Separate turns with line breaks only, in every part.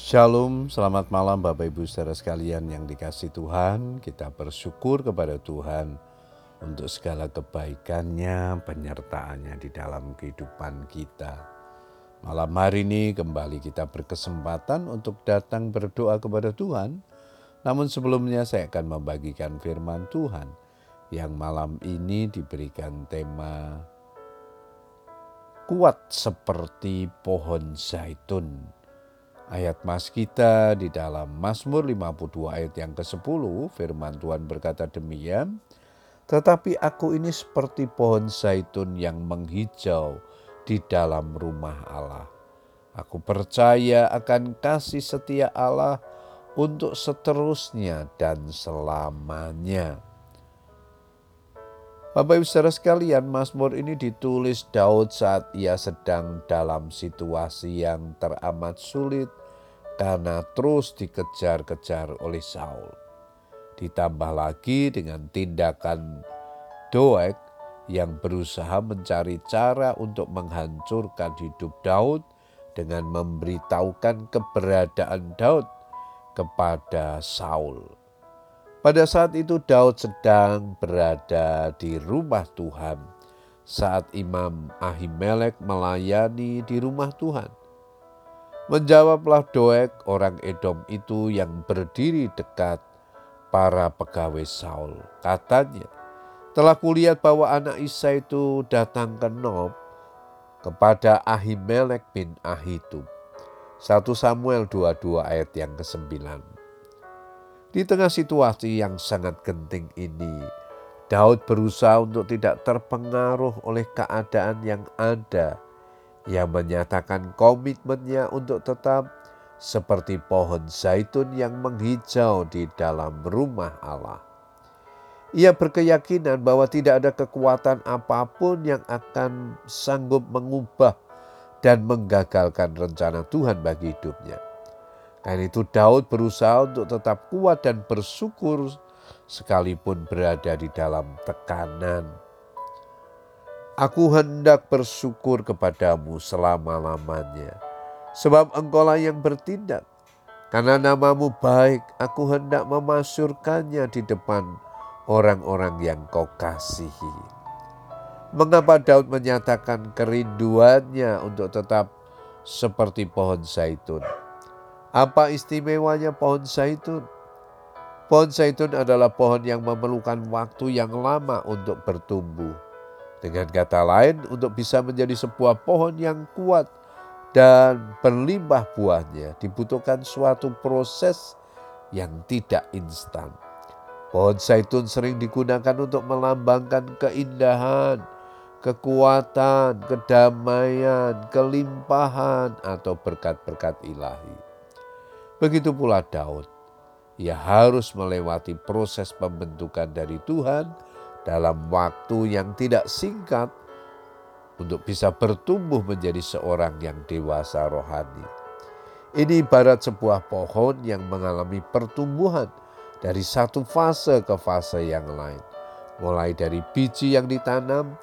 Shalom, selamat malam Bapak Ibu saudara sekalian yang dikasih Tuhan. Kita bersyukur kepada Tuhan untuk segala kebaikannya, penyertaannya di dalam kehidupan kita. Malam hari ini kembali kita berkesempatan untuk datang berdoa kepada Tuhan. Namun sebelumnya saya akan membagikan firman Tuhan yang malam ini diberikan tema kuat seperti pohon zaitun Ayat mas kita di dalam Mazmur 52 ayat yang ke-10 firman Tuhan berkata demikian, tetapi aku ini seperti pohon zaitun yang menghijau di dalam rumah Allah. Aku percaya akan kasih setia Allah untuk seterusnya dan selamanya. Bapak Ibu saudara sekalian, Mazmur ini ditulis Daud saat ia sedang dalam situasi yang teramat sulit karena terus dikejar-kejar oleh Saul. Ditambah lagi dengan tindakan Doeg yang berusaha mencari cara untuk menghancurkan hidup Daud dengan memberitahukan keberadaan Daud kepada Saul. Pada saat itu Daud sedang berada di rumah Tuhan saat Imam Ahimelek melayani di rumah Tuhan. Menjawablah Doeg orang Edom itu yang berdiri dekat para pegawai Saul. Katanya, telah kulihat bahwa anak Isa itu datang ke Nob kepada Ahimelek bin Ahitub. 1 Samuel 22 ayat yang ke-9. Di tengah situasi yang sangat genting ini, Daud berusaha untuk tidak terpengaruh oleh keadaan yang ada yang menyatakan komitmennya untuk tetap seperti pohon zaitun yang menghijau di dalam rumah Allah. Ia berkeyakinan bahwa tidak ada kekuatan apa pun yang akan sanggup mengubah dan menggagalkan rencana Tuhan bagi hidupnya. Karena itu Daud berusaha untuk tetap kuat dan bersyukur sekalipun berada di dalam tekanan Aku hendak bersyukur kepadamu selama-lamanya, sebab engkaulah yang bertindak. Karena namamu baik, aku hendak memasyurkannya di depan orang-orang yang kau kasihi. Mengapa Daud menyatakan kerinduannya untuk tetap seperti pohon zaitun? Apa istimewanya pohon zaitun? Pohon zaitun adalah pohon yang memerlukan waktu yang lama untuk bertumbuh dengan kata lain, untuk bisa menjadi sebuah pohon yang kuat dan berlimpah buahnya dibutuhkan suatu proses yang tidak instan. Pohon zaitun sering digunakan untuk melambangkan keindahan, kekuatan, kedamaian, kelimpahan, atau berkat-berkat ilahi. Begitu pula Daud, ia harus melewati proses pembentukan dari Tuhan dalam waktu yang tidak singkat untuk bisa bertumbuh menjadi seorang yang dewasa rohani. Ini ibarat sebuah pohon yang mengalami pertumbuhan dari satu fase ke fase yang lain. Mulai dari biji yang ditanam,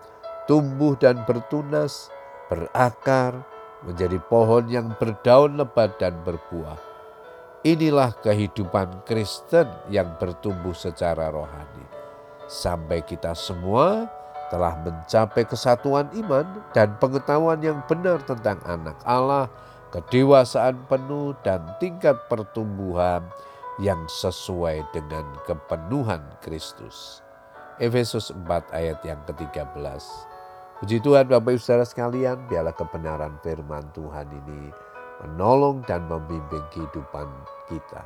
tumbuh dan bertunas, berakar, menjadi pohon yang berdaun lebat dan berbuah. Inilah kehidupan Kristen yang bertumbuh secara rohani sampai kita semua telah mencapai kesatuan iman dan pengetahuan yang benar tentang anak Allah, kedewasaan penuh dan tingkat pertumbuhan yang sesuai dengan kepenuhan Kristus. Efesus 4 ayat yang ke-13. Puji Tuhan Bapak Ibu Saudara sekalian, biarlah kebenaran firman Tuhan ini menolong dan membimbing kehidupan kita.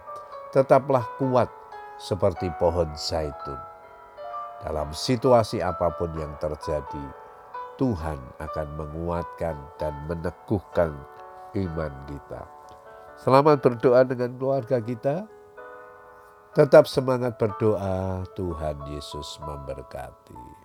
Tetaplah kuat seperti pohon zaitun dalam situasi apa pun yang terjadi, Tuhan akan menguatkan dan meneguhkan iman kita. Selamat berdoa dengan keluarga kita. Tetap semangat berdoa, Tuhan Yesus memberkati.